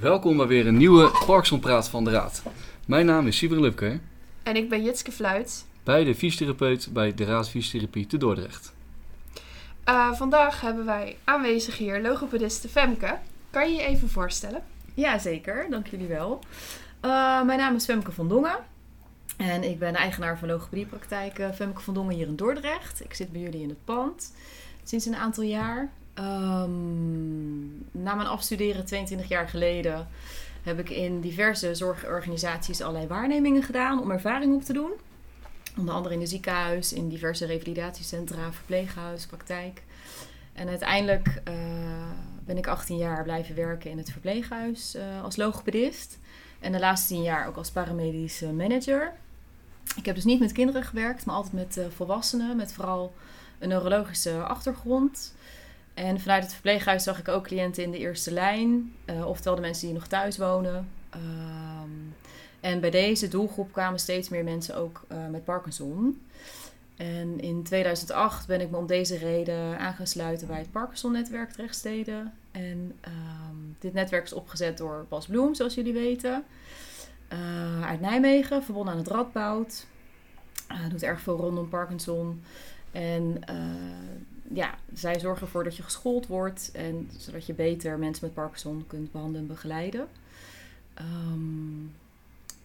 Welkom bij weer een nieuwe Parkinson Praat van de Raad. Mijn naam is Sieber Lupke, En ik ben Jitske Fluit. beide fysiotherapeut bij de Raad Fysiotherapie te Dordrecht. Eh, vandaag hebben wij aanwezig hier logopediste Femke. Kan je je even voorstellen? Ja, zeker. Dank jullie wel. Eh, mijn naam is Femke van Dongen. En ik ben eigenaar van logopediepraktijk eh, Femke van Dongen hier in Dordrecht. Ik zit bij jullie in het pand sinds een aantal jaar. Ehm, na mijn afstuderen 22 jaar geleden heb ik in diverse zorgorganisaties allerlei waarnemingen gedaan om ervaring op te doen. Onder andere in een ziekenhuis, in diverse revalidatiecentra, verpleeghuis, praktijk. En uiteindelijk eh, ben ik 18 jaar blijven werken in het verpleeghuis eh, als logopedist. En de laatste 10 jaar ook als paramedische manager. Ik heb dus niet met kinderen gewerkt, maar altijd met eh, volwassenen. Met vooral een neurologische achtergrond. En vanuit het verpleeghuis zag ik ook cliënten in de eerste lijn. eh, oftewel de mensen die nog thuis wonen. Ehm, en bij deze doelgroep kwamen steeds meer mensen ook eh, met Parkinson. En in 2008 ben ik me om deze reden aan gaan sluiten bij het Parkinson-netwerk Drechtsteden. En ehm, dit netwerk is opgezet door Bas Bloem, zoals jullie weten. Eh, uit Nijmegen, verbonden aan het Radboud. Eh, doet erg veel rondom Parkinson. En eh, ja, zij zorgen ervoor dat je geschoold wordt. En zodat je beter mensen met Parkinson kunt behandelen en begeleiden. Ehm,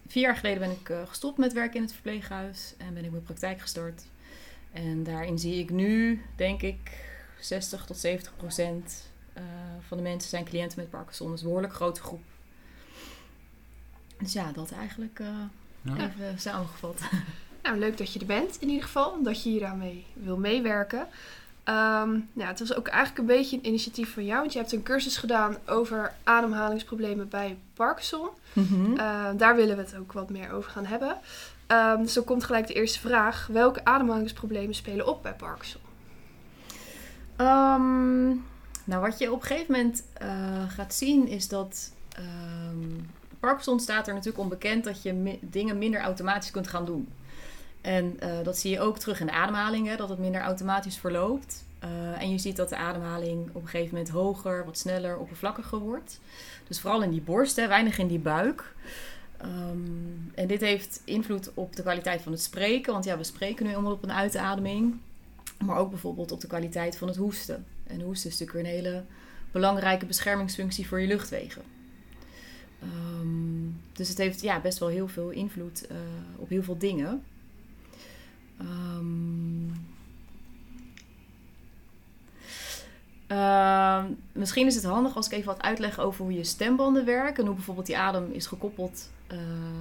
vier jaar geleden ben ik eh, gestopt met werken in het verpleeghuis. En ben ik mijn praktijk gestart. En daarin zie ik nu, denk ik, 60 tot 70 procent eh, van de mensen zijn cliënten met Parkinson. Dat is een behoorlijk grote groep. Dus ja, dat eigenlijk eh, Ja. even samengevat. Nou, leuk dat je er bent in ieder geval. Dat je hier aan mee wil meewerken. Ehm, het was ook eigenlijk een beetje een initiatief van jou. Want je hebt een cursus gedaan over ademhalingsproblemen bij Parkinson. Mhm. Eh, daar willen we het ook wat meer over gaan hebben. Ehm, dus dan komt gelijk de eerste vraag. Welke ademhalingsproblemen spelen op bij Parkinson? Ehm, nou, wat je op een gegeven moment eh, gaat zien is dat Parkinson staat er natuurlijk onbekend dat je mi- dingen minder automatisch kunt gaan doen. En eh, dat zie je ook terug in de ademhaling, hè, dat het minder automatisch verloopt. Eh, en je ziet dat de ademhaling op een gegeven moment hoger, wat sneller, oppervlakkiger wordt. Dus vooral in die borst, hè, weinig in die buik. Ehm, en dit heeft invloed op de kwaliteit van het spreken, want ja, we spreken nu helemaal op een uitademing. Maar ook bijvoorbeeld op de kwaliteit van het hoesten. En hoesten is natuurlijk weer een hele belangrijke beschermingsfunctie voor je luchtwegen. Ehm, dus het heeft ja, best wel heel veel invloed eh, op heel veel dingen. Ehm, ehm, misschien is het handig als ik even wat uitleg over hoe je stembanden werken. En hoe bijvoorbeeld die adem is gekoppeld eh,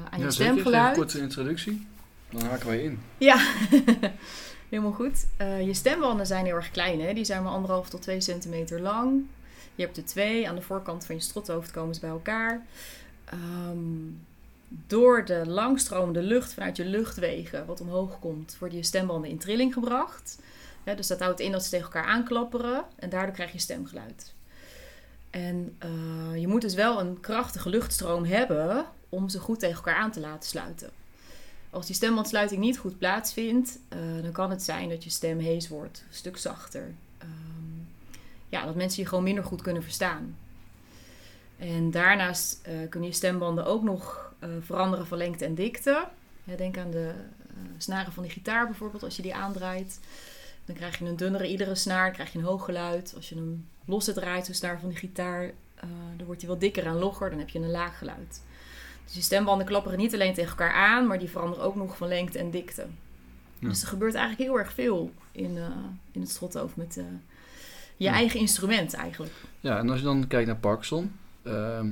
aan je Ja, stemgeluid. een korte introductie. Dan haken wij in. Ja, helemaal goed. Eh, je stembanden zijn heel erg klein. Hè? Die zijn maar anderhalf tot twee centimeter lang. Je hebt er twee. Aan de voorkant van je strothoofd komen ze bij elkaar. Ehm, door de langstromende lucht vanuit je luchtwegen, wat omhoog komt, worden je stembanden in trilling gebracht. Dus dat houdt in dat ze tegen elkaar aanklapperen en daardoor krijg je stemgeluid. En eh, je moet dus wel een krachtige luchtstroom hebben om ze goed tegen elkaar aan te laten sluiten. Als die stembandsluiting niet goed plaatsvindt, eh, dan kan het zijn dat je stem hees wordt, een stuk zachter. Ehm, ja, dat mensen je gewoon minder goed kunnen verstaan. En daarnaast eh, kunnen je stembanden ook nog veranderen van lengte en dikte. Ja, denk aan de eh, snaren van die gitaar bijvoorbeeld, als je die aandraait. Dan krijg je een dunnere iedere snaar, krijg je een hoog geluid. Als je hem losse draait, de snaar van die gitaar, eh, dan wordt hij wat dikker en logger, dan heb je een laag geluid. Dus je stembanden klapperen niet alleen tegen elkaar aan, maar die veranderen ook nog van lengte en dikte. Ja. Dus er gebeurt eigenlijk heel erg veel in, eh, in het strothoofd met eh, je Ja. eigen instrument eigenlijk. Ja, en als je dan kijkt naar Parkinson. ehm,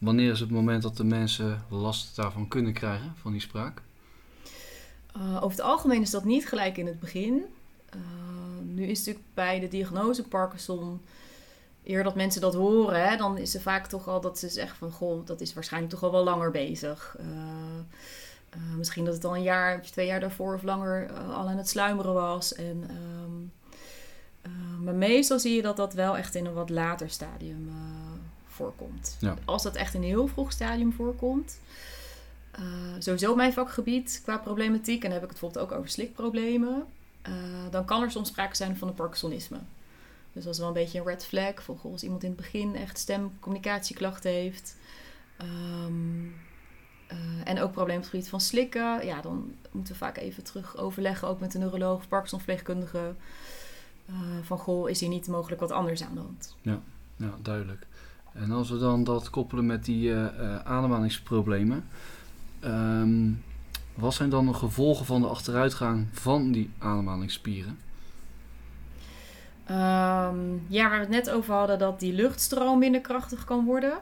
wanneer is het moment dat de mensen last daarvan kunnen krijgen, van die spraak? Uh, over het algemeen is dat niet gelijk in het begin. Uh, nu is het natuurlijk bij de diagnose Parkinson eer dat mensen dat horen, hè, dan is er vaak toch al dat ze zeggen van goh, dat is waarschijnlijk toch al wel langer bezig. Uh, misschien dat het al een jaar twee jaar daarvoor of langer al aan het sluimeren was. En, um, maar meestal zie je dat dat wel echt in een wat later stadium voorkomt. Ja. Als dat echt in een heel vroeg stadium voorkomt, uh, sowieso mijn vakgebied qua problematiek, en dan heb ik het bijvoorbeeld ook over slikproblemen, uh, dan kan er soms sprake zijn van een Parkinsonisme. Dus dat is wel een beetje een red flag. Goh, als iemand in het begin echt stemcommunicatieklachten heeft. Ehm, eh, en ook problemen op het gebied van slikken. Ja, dan moeten we vaak even terug overleggen, ook met de neuroloog of Parkinson-verpleegkundige. Uh, van goh, is hier niet mogelijk wat anders aan de hand? Ja, ja duidelijk. En als we dan dat koppelen met die uh, ademhalingsproblemen. Um, wat zijn dan de gevolgen van de achteruitgang van die ademhalingsspieren? Um, ja, waar we het net over hadden, dat die luchtstroom minder krachtig kan worden.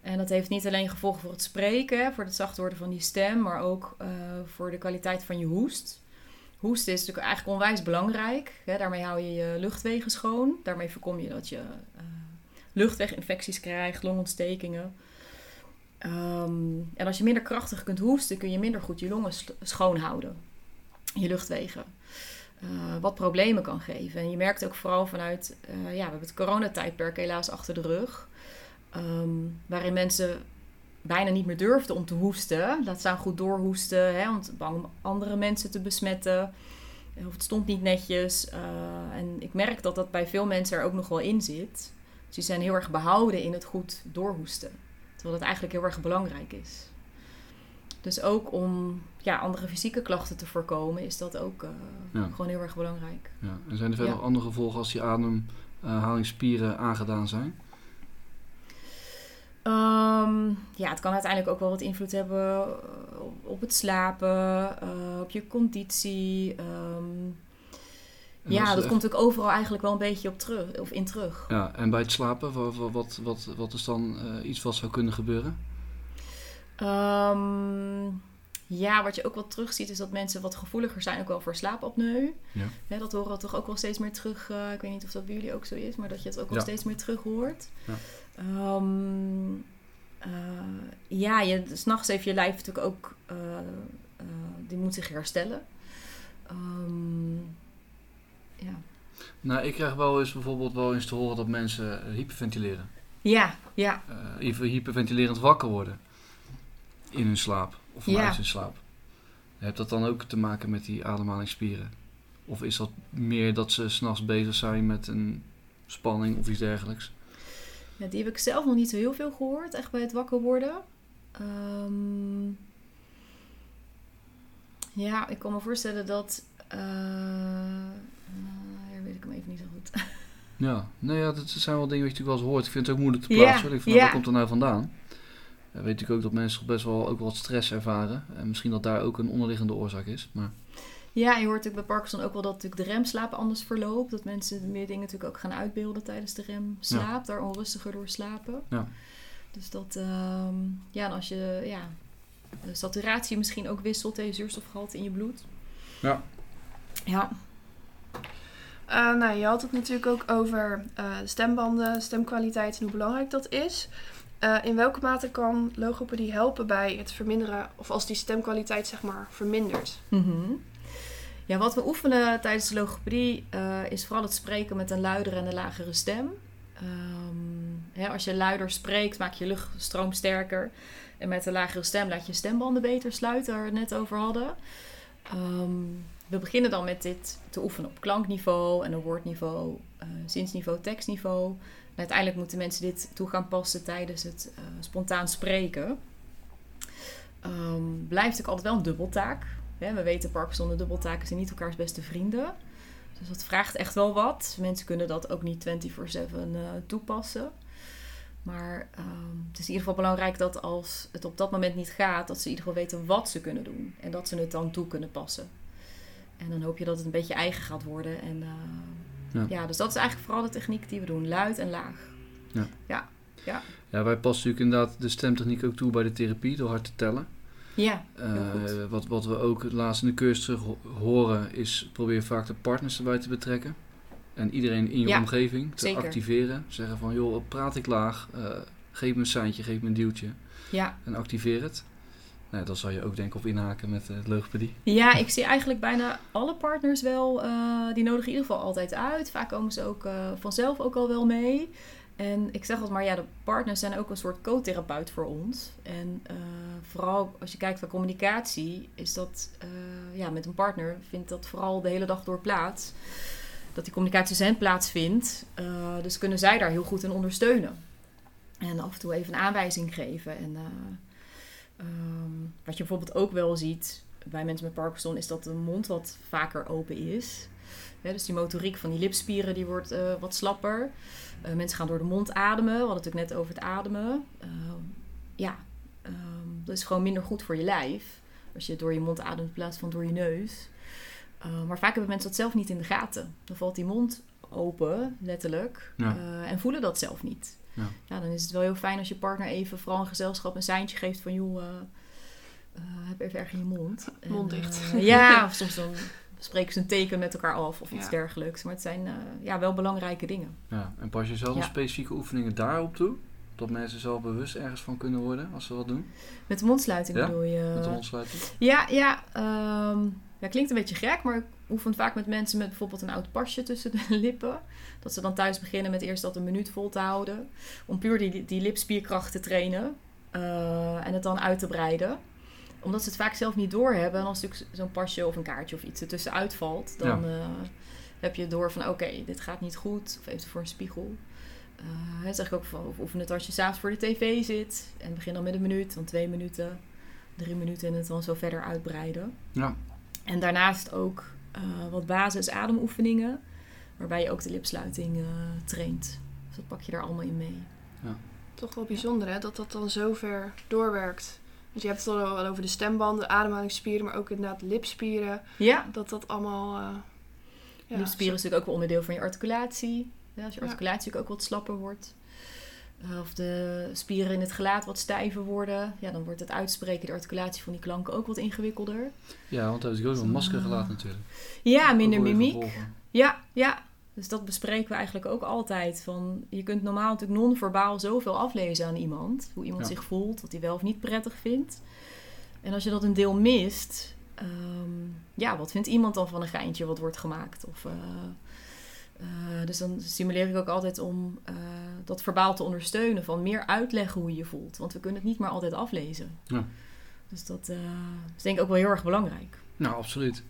En dat heeft niet alleen gevolgen voor het spreken, voor het zacht worden van die stem, maar ook uh, voor de kwaliteit van je hoest. Hoesten is natuurlijk eigenlijk onwijs belangrijk. Daarmee hou je je luchtwegen schoon. Daarmee voorkom je dat je luchtweginfecties krijgt, longontstekingen. Um, en als je minder krachtig kunt hoesten, kun je minder goed je longen schoon houden. Je luchtwegen. Uh, wat problemen kan geven. En je merkt ook vooral vanuit, uh, ja, we hebben het coronatijdperk helaas achter de rug. Um, waarin mensen bijna niet meer durfden om te hoesten. Laat staan goed doorhoesten, hè, want bang om andere mensen te besmetten. Of het stond niet netjes. Uh, en ik merk dat dat bij veel mensen er ook nog wel in zit. Dus die zijn heel erg behouden in het goed doorhoesten. Terwijl dat eigenlijk heel erg belangrijk is. Dus ook om ja, andere fysieke klachten te voorkomen, is dat ook uh, ja. gewoon heel erg belangrijk. Ja. En zijn er verder ja. andere gevolgen als die ademhalingsspieren aangedaan zijn? Um, ja, het kan uiteindelijk ook wel wat invloed hebben op, op het slapen, uh, op je conditie. Um, ja, dat echt... komt natuurlijk overal eigenlijk wel een beetje op terug, of in terug. Ja, en bij het slapen, wat, wat, wat, wat is dan uh, iets wat zou kunnen gebeuren? Um, ja, wat je ook wel terugziet is dat mensen wat gevoeliger zijn ook wel voor slaapapneu. Ja. ja dat horen we toch ook wel steeds meer terug. Uh, ik weet niet of dat bij jullie ook zo is, maar dat je het ook wel ja. steeds meer terug hoort. Ja, um, uh, ja je, s'nachts heeft je lijf natuurlijk ook, uh, die moet zich herstellen. Um, ja. Nou, ik krijg wel eens bijvoorbeeld wel eens te horen dat mensen hyperventileren. Ja, ja. even hyperventilerend wakker worden in hun slaap of ja. hun slaap. Heeft dat dan ook te maken met die ademhalingsspieren? Of is dat meer dat ze s'nachts bezig zijn met een spanning of iets dergelijks? Ja, die heb ik zelf nog niet zo heel veel gehoord, echt bij het wakker worden. Um, ja, ik kan me voorstellen dat. Uh, uh, weet ik hem even niet zo goed. ja, nou ja, dat zijn wel dingen wat je natuurlijk wel eens hoort. Ik vind het ook moeilijk te plaatsen. Ik ja. Waar komt er nou vandaan? Ja, weet ik ook dat mensen best wel ook wat stress ervaren. En misschien dat daar ook een onderliggende oorzaak is. Maar... Ja, je hoort natuurlijk bij Parkinson ook wel dat natuurlijk de remslaap anders verloopt. Dat mensen meer dingen natuurlijk ook gaan uitbeelden tijdens de remslaap. Ja. Daar onrustiger door slapen. Ja. Dus dat, um, ja, en als je, ja, de saturatie misschien ook wisselt, je zuurstofgehalte in je bloed. Ja. Ja. Uh, nou, je had het natuurlijk ook over uh, stembanden, stemkwaliteit en hoe belangrijk dat is. Uh, in welke mate kan logopedie helpen bij het verminderen, of als die stemkwaliteit zeg maar vermindert? -hmm. Ja, wat we oefenen tijdens de logopedie is vooral het spreken met een luidere en een lagere stem. Um, hè, als je luider spreekt, maak je luchtstroom sterker. En met een lagere stem laat je stembanden beter sluiten, waar we het net over hadden. Um, we beginnen dan met dit te oefenen op klankniveau en een woordniveau, uh, zinsniveau, tekstniveau. En uiteindelijk moeten mensen dit toe gaan passen tijdens het uh, spontaan spreken. Um, blijft natuurlijk altijd wel een dubbeltaak. Ja, we weten Parkinson, de dubbeltaken zijn niet elkaars beste vrienden. Dus dat vraagt echt wel wat. Mensen kunnen dat ook niet 24-7 uh, toepassen. Maar um, het is in ieder geval belangrijk dat als het op dat moment niet gaat, dat ze in ieder geval weten wat ze kunnen doen. En dat ze het dan toe kunnen passen. En dan hoop je dat het een beetje eigen gaat worden. En uh, ja. ja. dus dat is eigenlijk vooral de techniek die we doen. Luid en laag. Ja. Ja. Ja, ja wij passen natuurlijk inderdaad de stemtechniek ook toe bij de therapie door hard te tellen. Ja, uh, wat, wat we ook laatst in de cursus terug horen is probeer vaak de partners erbij te betrekken. En iedereen in je ja, omgeving te zeker. activeren. Zeggen van joh, praat ik laag, uh, geef me een seintje, geef me een duwtje. Ja. En activeer het. Nou, dan zal je ook denk ik op inhaken met uh, het logopedie. Ja, ik zie eigenlijk bijna alle partners wel, uh, die nodigen in ieder geval altijd uit. Vaak komen ze ook uh, vanzelf ook al wel mee. En ik zeg altijd maar, ja, de partners zijn ook een soort co-therapeut voor ons. En vooral als je kijkt naar communicatie, is dat ja, met een partner vindt dat vooral de hele dag door plaats. dat die communicatie hen plaatsvindt. Dus kunnen zij daar heel goed in ondersteunen. En af en toe even een aanwijzing geven. En um, wat je bijvoorbeeld ook wel ziet bij mensen met Parkinson, is dat de mond wat vaker open is. dus die motoriek van die lipspieren die wordt uh, wat slapper. Uh, mensen gaan door de mond ademen. We hadden het natuurlijk net over het ademen. Uh, ja, um, dat is gewoon minder goed voor je lijf. Als je door je mond ademt in plaats van door je neus. maar vaak hebben mensen dat zelf niet in de gaten. Dan valt die mond open, letterlijk. en voelen dat zelf niet. Ja. ja. dan is het wel heel fijn als je partner even, vooral een gezelschap, een seintje geeft van... joh, uh, heb even erg in je mond. Mond dicht. Uh, ja, of soms dan spreken ze een teken met elkaar af of iets dergelijks. Maar het zijn uh, ja, wel belangrijke dingen. Ja, en pas je zelf ja. specifieke oefeningen daarop toe? Dat mensen zelf bewust ergens van kunnen worden als ze wat doen? Met de mondsluiting bedoel je? Met de mondsluiting? Ja, ja, um, ja, klinkt een beetje gek, maar ik oefen vaak met mensen met bijvoorbeeld een oud pasje tussen de lippen. Dat ze dan thuis beginnen met eerst dat een minuut vol te houden. Om puur die, die lipspierkracht te trainen. Uh, en het dan uit te breiden omdat ze het vaak zelf niet doorhebben. En als natuurlijk zo'n pasje of een kaartje of iets ertussen uitvalt, dan ja. uh, heb je door van oké, dit gaat niet goed. Of even voor een spiegel. Uh, zeg ik ook van oefen het als je s'avonds voor de tv zit. En begin dan met een minuut, dan twee minuten, drie minuten en het dan zo verder uitbreiden. Ja. En daarnaast ook uh, wat basis ademoefeningen. Waarbij je ook de lipsluiting traint. Dus dat pak je daar allemaal in mee. Ja. Toch wel bijzonder hè, dat dat dan zo ver doorwerkt. Dus je hebt het al over de stembanden, ademhalingsspieren, maar ook inderdaad lipspieren. Ja. Dat dat allemaal... Uh, ja, lipspieren is natuurlijk ook wel onderdeel van je articulatie. Ja, als je articulatie ook wat slapper wordt. Uh, of de spieren in het gelaat wat stijver worden. Ja, dan wordt het uitspreken, de articulatie van die klanken ook wat ingewikkelder. Ja, want dat is ook een masker gelaat natuurlijk. Ja, minder mimiek. Ja, ja. Dus dat bespreken we eigenlijk ook altijd. Van, je kunt normaal natuurlijk non-verbaal zoveel aflezen aan iemand. Hoe iemand zich voelt, wat hij wel of niet prettig vindt. En als je dat een deel mist, um, ja, wat vindt iemand dan van een geintje wat wordt gemaakt? Of, uh, uh, dus dan stimuleer ik ook altijd om uh, dat verbaal te ondersteunen. Van meer uitleggen hoe je je voelt. Want we kunnen het niet maar altijd aflezen. Ja. Dus dat is denk ik ook wel heel erg belangrijk. Nou, absoluut.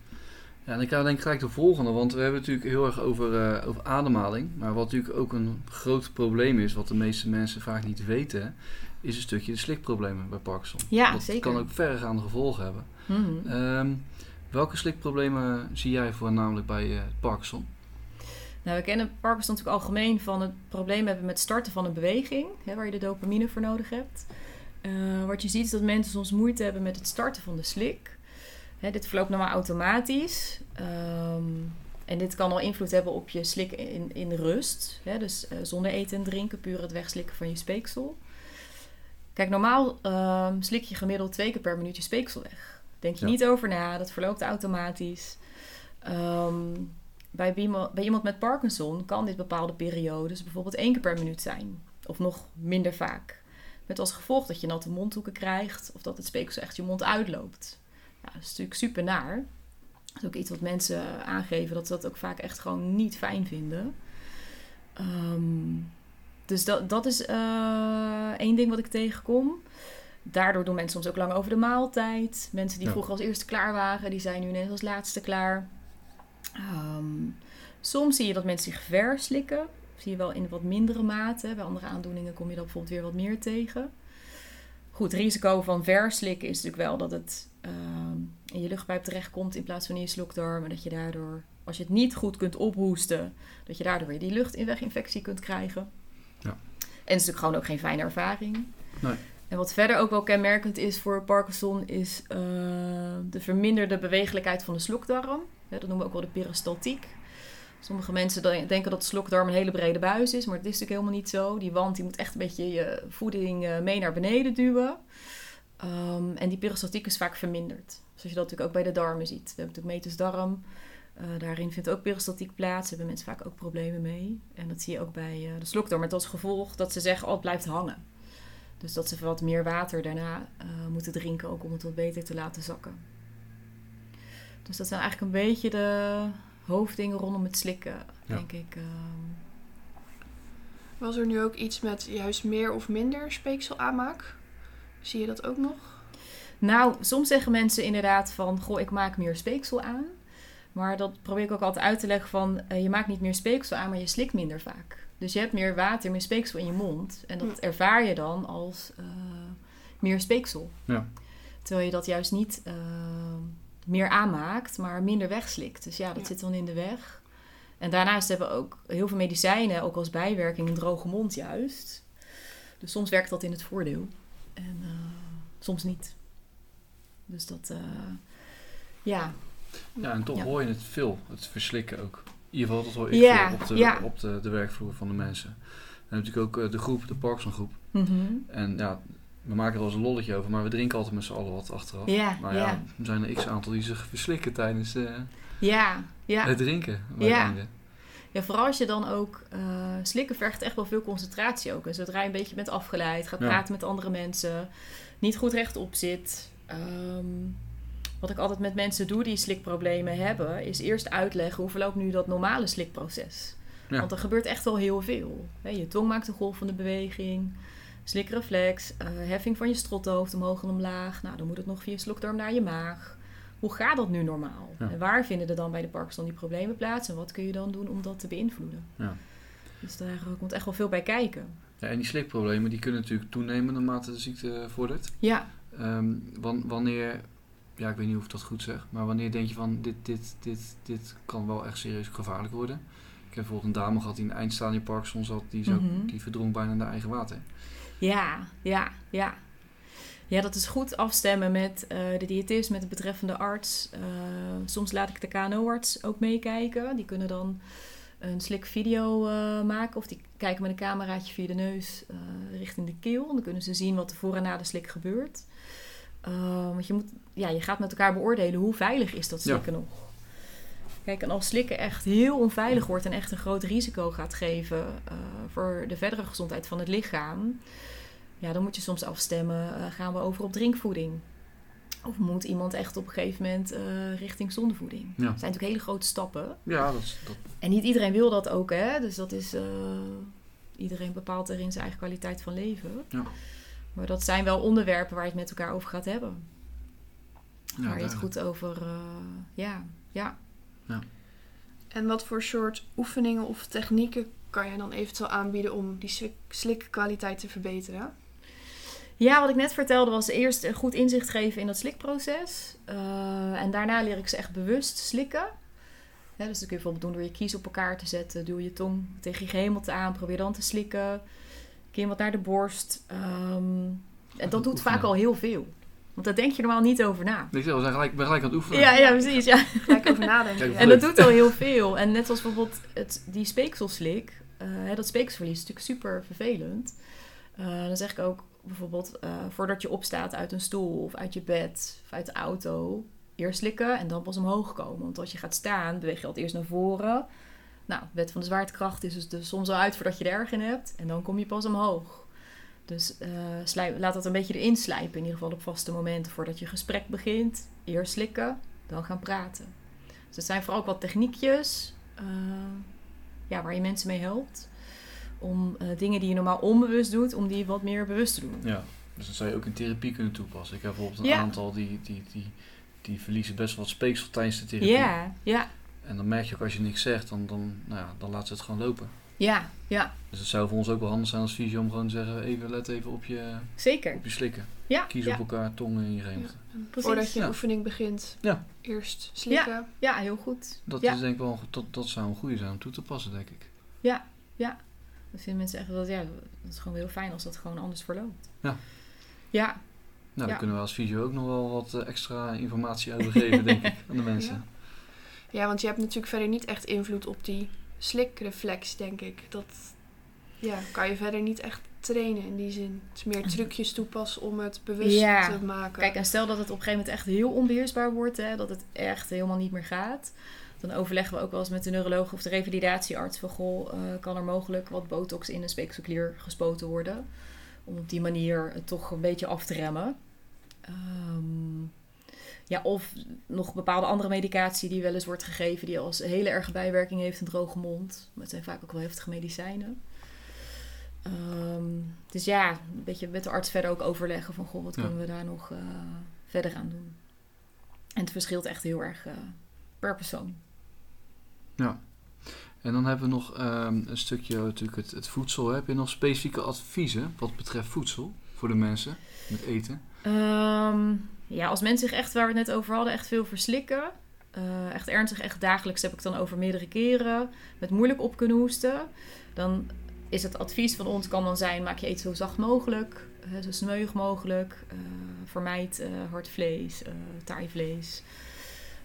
Ja, en ik ga denk ik gelijk de volgende, want we hebben het natuurlijk heel erg over, over ademhaling. Maar wat natuurlijk ook een groot probleem is, wat de meeste mensen vaak niet weten, is een stukje de slikproblemen bij Parkinson. Ja, dat zeker. kan ook verregaande gevolgen hebben. Mm um, welke slikproblemen zie jij voornamelijk bij Parkinson? Nou, we kennen Parkinson natuurlijk algemeen van het probleem hebben met starten van een beweging, hè, waar je de dopamine voor nodig hebt. Uh, wat je ziet is dat mensen soms moeite hebben met het starten van de slik. Hè, dit verloopt normaal automatisch. Um, en dit kan al invloed hebben op je slik in, in rust. Hè, dus uh, zonder eten en drinken, puur het wegslikken van je speeksel. Kijk, normaal um, slik je gemiddeld twee keer per minuut je speeksel weg. Denk je ja. niet over na, dat verloopt automatisch. Um, bij, bij, iemand met Parkinson kan dit bepaalde periodes bijvoorbeeld één keer per minuut zijn. Of nog minder vaak. Met als gevolg dat je natte mondhoeken krijgt of dat het speeksel echt je mond uitloopt. Ja, dat is natuurlijk super naar. Dat is ook iets wat mensen aangeven dat ze dat ook vaak echt gewoon niet fijn vinden. Um, dus dat, dat is uh, één ding wat ik tegenkom. Daardoor doen mensen soms ook lang over de maaltijd. Mensen die ja. vroeger als eerste klaar waren, die zijn nu net als laatste klaar. Um, soms zie je dat mensen zich verslikken. Zie je wel in wat mindere mate. Bij andere aandoeningen kom je dat bijvoorbeeld weer wat meer tegen. Goed, het risico van verslikken is natuurlijk wel dat het um, in je luchtpijp terechtkomt in plaats van in je slokdarm. En dat je daardoor, als je het niet goed kunt ophoesten, dat je daardoor weer die luchtinweginfectie kunt krijgen. Ja. En het is natuurlijk gewoon ook geen fijne ervaring. Nee. En wat verder ook wel kenmerkend is voor Parkinson, is uh, de verminderde bewegelijkheid van de slokdarm. Dat noemen we ook wel de peristaltiek. Sommige mensen denken dat de slokdarm een hele brede buis is, maar het is natuurlijk helemaal niet zo. Die wand die moet echt een beetje je voeding uh, mee naar beneden duwen. Um, en die peristaltiek is vaak verminderd. Zoals je dat natuurlijk ook bij de darmen ziet. We hebben natuurlijk metusdarm. Uh, daarin vindt ook peristaltiek plaats. Daar hebben mensen vaak ook problemen mee. En dat zie je ook bij uh, de slokdarm. Met als gevolg dat ze zeggen, oh, het blijft hangen. Dus dat ze wat meer water daarna moeten drinken, ook om het wat beter te laten zakken. Dus dat zijn eigenlijk een beetje de hoofddingen rondom het slikken, ja. denk ik. Um. Was er nu ook iets met juist meer of minder speekselaanmaak? Zie je dat ook nog? Nou, soms zeggen mensen inderdaad van, goh, ik maak meer speeksel aan. Maar dat probeer ik ook altijd uit te leggen van... eh, je maakt niet meer speeksel aan, maar je slikt minder vaak. Dus je hebt meer water, meer speeksel in je mond. En dat Hm. ervaar je dan als eh, meer speeksel. Ja. Terwijl je dat juist niet eh, meer aanmaakt, maar minder wegslikt. Dus ja, dat Ja. zit dan in de weg. En daarnaast hebben we ook heel veel medicijnen, ook als bijwerking, een droge mond juist. Dus soms werkt dat in het voordeel. En eh, soms niet. Dus dat, eh, ja. Ja, en toch Ja. hoor je het veel, het verslikken ook. In ieder geval, dat hoor ik Ja, veel op, de, ja. op de, de werkvloer van de mensen. En natuurlijk ook eh, de groep, de Parkinson groep. Mhm. En ja, we maken er wel eens een lolletje over, maar we drinken altijd met z'n allen wat achteraf. Ja, Nou ja, ja. er zijn er x aantal die zich verslikken tijdens eh, Ja, ja. het drinken. Ja. het. Ja, vooral als je dan ook... eh, slikken vergt echt wel veel concentratie ook. En zodra je een beetje bent afgeleid, gaat Ja. praten met andere mensen... niet goed rechtop zit... ehm, wat ik altijd met mensen doe die slikproblemen hebben... is eerst uitleggen hoe verloopt nu dat normale slikproces. Ja. Want er gebeurt echt wel heel veel. Je tong maakt een golvende beweging... Slikreflex, eh, heffing van je strothoofd omhoog en omlaag. Nou, dan moet het nog via je slokdarm naar je maag. Hoe gaat dat nu normaal? Ja. En waar vinden er dan bij de Parkinson die problemen plaats? En wat kun je dan doen om dat te beïnvloeden? Ja. Dus daar komt echt wel veel bij kijken. Ja, en die slikproblemen die kunnen natuurlijk toenemen naarmate de ziekte vordert. Ja, Ehm, wan- wanneer, ja, ik weet niet of ik dat goed zeg, maar wanneer denk je van dit, dit, dit, dit kan wel echt serieus gevaarlijk worden? Ik heb bijvoorbeeld een dame gehad die in een Parkinson zat, die, zou, Mhm. die verdronk bijna in haar eigen water. Ja, ja, ja. Ja, dat is goed afstemmen met eh, de diëtist, met de betreffende arts. Eh, soms laat ik de KNO-arts ook meekijken. Die kunnen dan een slik video eh, maken. Of die kijken met een cameraatje via de neus richting de keel. Dan kunnen ze zien wat er voor en na de slik gebeurt. Want je, moet, ja, je gaat met elkaar beoordelen hoe veilig is dat Ja. slikken nog. Kijk, en als slikken echt heel onveilig wordt en echt een groot risico gaat geven eh, voor de verdere gezondheid van het lichaam, ja, dan moet je soms afstemmen: eh, gaan we over op drinkvoeding? Of moet iemand echt op een gegeven moment eh, richting zondevoeding? Ja. Dat zijn natuurlijk hele grote stappen. Ja, dat, is- dat, En niet iedereen wil dat ook, hè? Dus dat is. iedereen bepaalt erin zijn eigen kwaliteit van leven. Ja. Maar dat zijn wel onderwerpen waar je het met elkaar over gaat hebben. ja, waar je het goed over. eh, ja, ja. En wat voor soort oefeningen of technieken kan je dan eventueel aanbieden om die slik- slikkwaliteit te verbeteren? Ja, wat ik net vertelde was eerst een goed inzicht geven in dat slikproces. Eh, en daarna leer ik ze echt bewust slikken. Hè, dus dat kun je bijvoorbeeld doen door je kies op elkaar te zetten. Duw je tong tegen je gehemelte aan. Probeer dan te slikken. Kin wat naar de borst. Ehm, en dat doet Oefenen. vaak al heel veel. Want daar denk je normaal niet over na. Ik zeg, we zijn gelijk, ben gelijk aan het oefenen. Ja, ja, precies. Ja. Gelijk over nadenken. En dat doet al heel veel. En net als bijvoorbeeld het, die speekselslik, eh, hè, dat speeksverlies is natuurlijk super vervelend. Eh, dan zeg ik ook bijvoorbeeld, eh, voordat je opstaat uit een stoel of uit je bed of uit de auto, eerst slikken en dan pas omhoog komen. Want als je gaat staan, beweeg je altijd eerst naar voren. Nou, de wet van de zwaartekracht is dus, dus soms al uit voordat je er erg in hebt. En dan kom je pas omhoog. Dus eh, slijp- laat dat een beetje erin slijpen, in ieder geval op vaste momenten voordat je gesprek begint. Eerst slikken, dan gaan praten. Dus het zijn vooral ook wat techniekjes eh, ja, waar je mensen mee helpt. Om eh, dingen die je normaal onbewust doet, om die wat meer bewust te doen. Ja, dus dat zou je ook in therapie kunnen toepassen. Ik heb bijvoorbeeld een Ja. aantal die, die, die, die verliezen best wel wat speeksel tijdens de therapie. Ja, ja, En dan merk je ook als je niks zegt, dan, dan, nou ja, dan laat ze het gewoon lopen. Ja, ja, Dus het zou voor ons ook wel handig zijn als fysio om gewoon te zeggen, even let even op je, zeker. op je slikken. Ja, Kies ja, op elkaar, tongen in je precies. Voordat je een Ja. oefening begint, Ja. eerst slikken. Ja, heel goed. Dat Ja. is denk ik wel, dat, dat zou een goede zijn om toe te passen, denk ik. Dat vinden mensen echt dat, ja, dat is gewoon heel fijn als dat gewoon anders verloopt. Ja. Ja, Nou, Ja. daar kunnen we als fysio ook nog wel wat eh, extra informatie over geven, denk ik, aan de mensen. Ja, want je hebt natuurlijk verder niet echt invloed op die slikreflex, denk ik. Dat ja, kan je verder niet echt trainen in die zin. Het is meer trucjes toepassen om het bewust Ja. te maken. Kijk, en stel dat het op een gegeven moment echt heel onbeheersbaar wordt, hè, dat het echt helemaal niet meer gaat. Dan overleggen we ook wel eens met de neuroloog of de revalidatiearts van goh, eh, kan er mogelijk wat botox in een speekselklier gespoten worden. Om op die manier het toch een beetje af te remmen. Ehm, ja, of nog bepaalde andere medicatie die wel eens wordt gegeven, die als hele erge bijwerking heeft, een droge mond. Maar het zijn vaak ook wel heftige medicijnen. Ehm, dus ja, een beetje met de arts verder ook overleggen van goh, wat Ja. kunnen we daar nog eh, verder aan doen. En het verschilt echt heel erg eh, per persoon. Ja. En dan hebben we nog ehm, een stukje natuurlijk het, het voedsel. Heb je nog specifieke adviezen wat betreft voedsel voor de mensen met eten? Ehm, ja, als mensen zich echt, waar we het net over hadden, echt veel verslikken. eh, echt ernstig, echt dagelijks heb ik dan over meerdere keren. Met moeilijk op kunnen hoesten. Dan is het advies van ons kan dan zijn, maak je eten zo zacht mogelijk. zo smeuig mogelijk. eh, vermijd eh, hard vlees, eh taai vlees.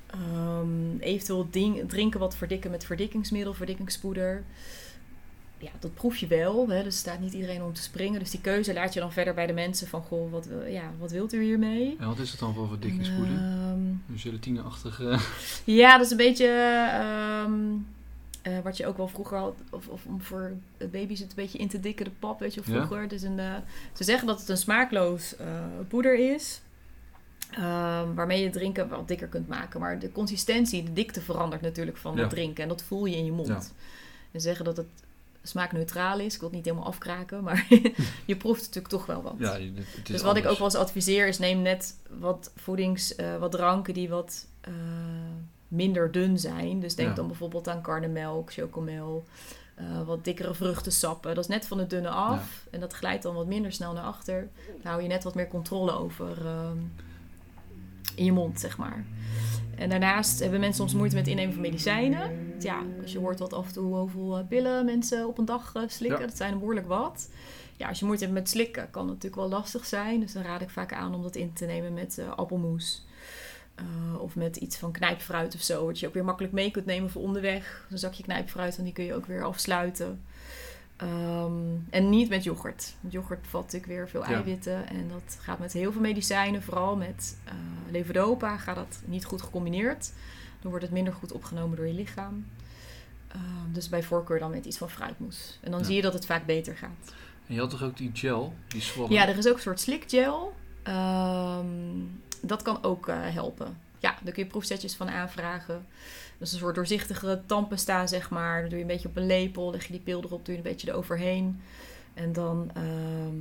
Ehm, eventueel drinken wat verdikken met verdikkingsmiddel, verdikkingspoeder. Ja, dat proef je wel. Hè? Dus er staat niet iedereen om te springen. Dus die keuze laat je dan verder bij de mensen van... Goh, wat, wil- ja, wat wilt u hiermee? En wat is het dan voor verdikkingspoeder? Ehm, Een gelatineachtige... ja, dat is een beetje ehm, eh, wat je ook wel vroeger had. Of, of om voor baby's het een beetje in te dikken, de pap, weet je Ja. vroeger. Dus een, eh, ze zeggen dat het een smaakloos eh, poeder is. ehm, waarmee je drinken wat dikker kunt maken. Maar de consistentie, de dikte verandert natuurlijk van Ja. het drinken. En dat voel je in je mond. Ja. En ze zeggen dat het smaakneutraal is. Ik wil het niet helemaal afkraken, maar je proeft natuurlijk toch wel wat. Ja, je- het is Dus wat ik ook wel eens adviseer is neem net wat voedings, eh, wat dranken die wat eh, minder dun zijn. Dus denk Ja. dan bijvoorbeeld aan karnemelk, chocomel, eh, wat dikkere vruchtensappen. Dat is net van het dunne af en dat glijdt dan wat minder snel naar achter. Dan hou je net wat meer controle over ehm, in je mond, zeg maar. En daarnaast hebben mensen soms moeite met het innemen van medicijnen. Ja, als je hoort wat af en toe hoeveel eh, pillen mensen op een dag eh, slikken, Ja. dat zijn er behoorlijk wat. Ja, als je moeite hebt met slikken, kan het natuurlijk wel lastig zijn. Dus dan raad ik vaak aan om dat in te nemen met eh, appelmoes. Of met iets van knijpfruit of zo. Wat je ook weer makkelijk mee kunt nemen voor onderweg. Een zakje knijpfruit en die kun je ook weer afsluiten. Ehm, en niet met yoghurt. Want yoghurt bevat natuurlijk weer veel Ja. eiwitten. En dat gaat met heel veel medicijnen, vooral met eh levodopa, gaat dat niet goed gecombineerd. Dan wordt het minder goed opgenomen door je lichaam. Ehm, dus bij voorkeur dan met iets van fruitmoes. En dan Ja. zie je dat het vaak beter gaat. En je had toch ook die gel, die zwallen? Ja, er is ook een soort slikgel. Ehm, dat kan ook eh, helpen. Ja, daar kun je proefsetjes van aanvragen. Dat is een soort doorzichtige tandpasta, zeg maar. Dan doe je een beetje op een lepel, leg je die pil erop, doe je een beetje eroverheen. En dan ehm,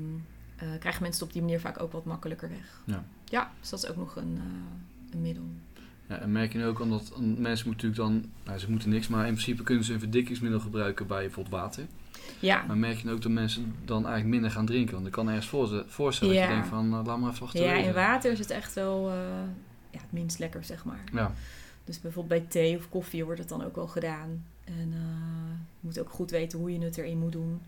eh, krijgen mensen het op die manier vaak ook wat makkelijker weg. Ja. Ja, dus dat is ook nog een, eh, een middel. Ja, en merk je nu ook, omdat mensen moeten natuurlijk dan, nou ze moeten niks, maar in principe kunnen ze een verdikkingsmiddel gebruiken bij bijvoorbeeld water. Ja, Maar merk je nu ook dat mensen dan eigenlijk minder gaan drinken? Want ik kan ergens voor, voorstellen dat Ja. je denkt van, eh, laat maar even ja achterwege. in water is het echt wel ja, het minst lekker, zeg maar. Ja, Dus bijvoorbeeld bij thee of koffie wordt het dan ook wel gedaan. En eh, je moet ook goed weten hoe je het erin moet doen.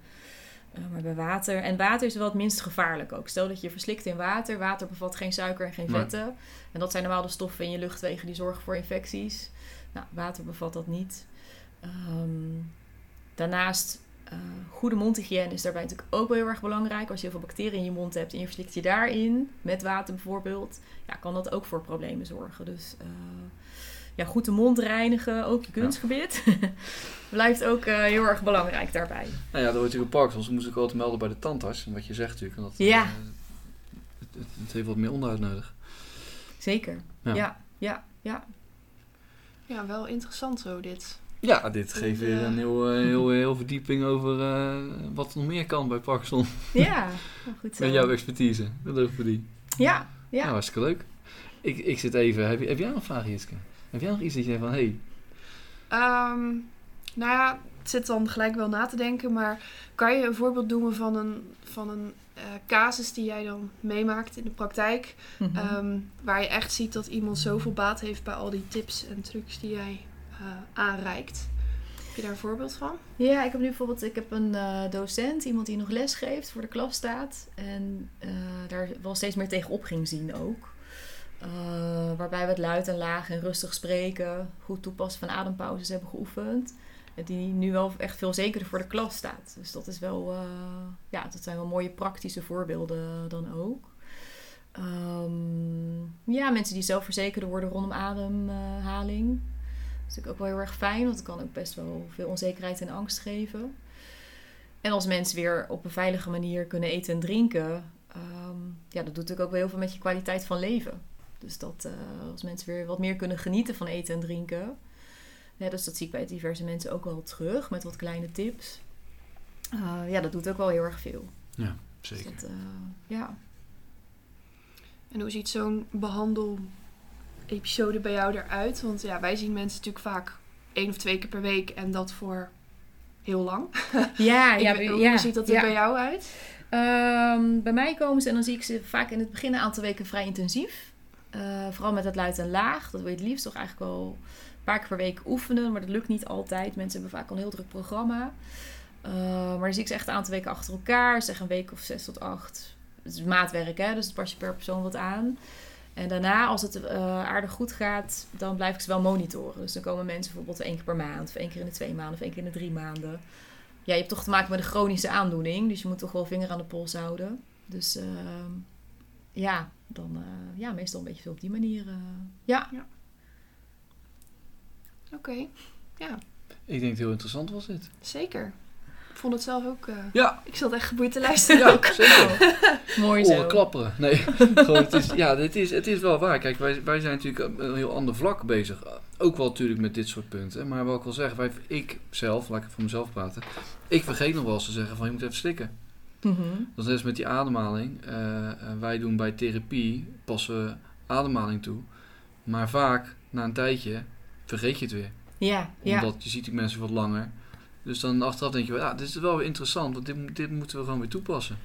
Eh, maar bij water. En water is wel het minst gevaarlijk ook. Stel dat je verslikt in water. Water bevat geen suiker en geen Nee. vetten. En dat zijn normaal de stoffen in je luchtwegen die zorgen voor infecties. Nou, water bevat dat niet. Ehm, daarnaast, eh, goede mondhygiëne is daarbij natuurlijk ook wel heel erg belangrijk. Als je heel veel bacteriën in je mond hebt en je verslikt je daarin, met water bijvoorbeeld, ja, kan dat ook voor problemen zorgen. Dus eh, ja, goed de mond reinigen, ook je kunstgebit, blijft ook eh, heel erg belangrijk daarbij. nou ja, dat wordt natuurlijk park, soms moest ik altijd melden bij de tandarts. En wat je zegt natuurlijk, dat, Ja. het, het, het heeft wat meer onderhoud nodig. Zeker. Ja. Ja, ja, ja. Ja, wel interessant zo dit. Ja, dit geeft weer een heel, eh, heel, heel verdieping over eh, wat er nog meer kan bij Parkinson. Ja, nou, goed zo. Met jouw expertise, de logopedie. Ja, ja. Nou, hartstikke leuk. Ik, ik zit even, heb, je, heb jij nog vragen, Jitske? Heb jij nog iets dat je denkt van, hé, hey, Ehm, nou ja, het zit dan gelijk wel na te denken, maar kan je een voorbeeld noemen van een, van een eh, casus die jij dan meemaakt in de praktijk, Mhm. ehm, waar je echt ziet dat iemand zoveel baat heeft bij al die tips en trucs die jij eh, aanreikt? Heb je daar een voorbeeld van? Ja, ik heb nu bijvoorbeeld ik heb een eh, docent, iemand die nog les geeft, voor de klas staat. En eh, daar wel steeds meer tegenop ging zien ook. Waarbij we het luid en laag en rustig spreken, goed toepassen van adempauzes hebben geoefend. En die nu wel echt veel zekerder voor de klas staat. Dus dat is wel, ja, dat zijn wel mooie praktische voorbeelden dan ook. Ehm, ja, mensen die zelfverzekerder worden rondom ademhaling. Dat is natuurlijk ook wel heel erg fijn, want het kan ook best wel veel onzekerheid en angst geven. En als mensen weer op een veilige manier kunnen eten en drinken, ehm, ja, dat doet natuurlijk ook wel heel veel met je kwaliteit van leven. Dus dat eh, als mensen weer wat meer kunnen genieten van eten en drinken. Ja, dus dat zie ik bij diverse mensen ook wel terug met wat kleine tips. Eh, ja, dat doet ook wel heel erg veel. Dus zeker. dat, eh, ja. En hoe ziet zo'n behandelplan episode bij jou eruit? Want ja, wij zien mensen natuurlijk vaak één of twee keer per week en dat voor heel lang. Ja, ja, ja, hoe ziet dat er ja. bij jou uit? Ehm, bij mij komen ze en dan zie ik ze vaak in het begin een aantal weken vrij intensief. Eh, vooral met het luid en laag. Dat wil je het liefst toch eigenlijk wel een paar keer per week oefenen. Maar dat lukt niet altijd. Mensen hebben vaak al een heel druk programma. Eh, maar dan zie ik ze echt een aantal weken achter elkaar. Zeg een week of zes tot acht. Het is maatwerk, hè? dus het pas je per persoon wat aan. En daarna, als het eh, aardig goed gaat, dan blijf ik ze wel monitoren. Dus dan komen mensen bijvoorbeeld één keer per maand, of één keer in de twee maanden, of één keer in de drie maanden. Ja, je hebt toch te maken met een chronische aandoening, dus je moet toch wel vinger aan de pols houden. Dus ehm, ja, dan eh, ja, meestal een beetje zo op die manier. eh, ja. Oké, ja, Ik denk het heel interessant was dit. zeker. Ik vond het zelf ook... eh, Ja, ik zat echt geboeid te luisteren ja ook. zeker. Mooi zo. Oren klapperen. Nee, gewoon, het is, ja, dit is, het is wel waar. Kijk, wij, wij zijn natuurlijk op een heel ander vlak bezig. Ook wel natuurlijk met dit soort punten. Maar wat ik wil zeggen, wij, ik zelf, laat ik voor mezelf praten. Ik vergeet nog wel eens te zeggen van je moet even slikken. Mhm. Dat is net met die ademhaling. Eh, eh, wij doen bij therapie, passen ademhaling toe. Maar vaak, na een tijdje, vergeet je het weer. Ja, ja. Omdat je ziet die mensen wat langer. Dus dan achteraf denk je, wel, ja, dit is wel weer interessant. Want dit, dit moeten we gewoon weer toepassen.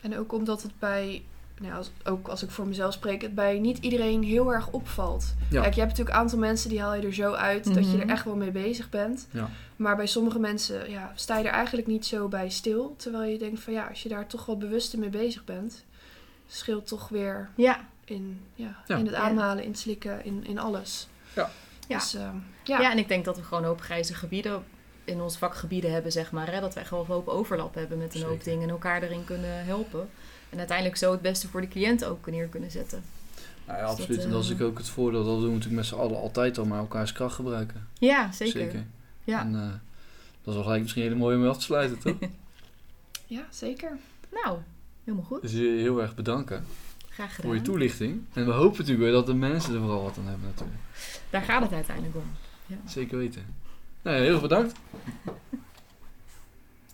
En ook omdat het bij, nou, als, ook als ik voor mezelf spreek, het bij niet iedereen heel erg opvalt. Ja. Kijk, je hebt natuurlijk een aantal mensen die haal je er zo uit dat je Mhm. er echt wel mee bezig bent. Ja. Maar bij sommige mensen ja, sta je er eigenlijk niet zo bij stil. Terwijl je denkt van ja, als je daar toch wel bewuster mee bezig bent, scheelt toch weer ja. in, ja, Ja. in het Ja. ademhalen, in het slikken, in, in alles. Ja. Ja. Dus, ehm, Ja. ja. en ik denk dat we gewoon een hoop grijze gebieden in onze vakgebieden hebben, zeg maar. Hè? Dat wij gewoon een hoop overlap hebben met een hoop Zeker. dingen en elkaar erin kunnen helpen. En uiteindelijk zo het beste voor de cliënt ook neer kunnen zetten. Nou ja, Dus absoluut. dat, en dat is eh, natuurlijk ook het voordeel. Dat doen we natuurlijk met z'n allen altijd al maar elkaars kracht gebruiken. Ja, zeker. Ja. En eh, dat is wel gelijk misschien een hele mooie om mee af te sluiten, toch? ja, zeker. Nou, helemaal goed. dus je heel erg bedanken Graag gedaan. voor je toelichting. En we hopen natuurlijk weer dat de mensen er vooral wat aan hebben natuurlijk. Daar gaat het uiteindelijk om. Zeker weten. Nou, heel bedankt.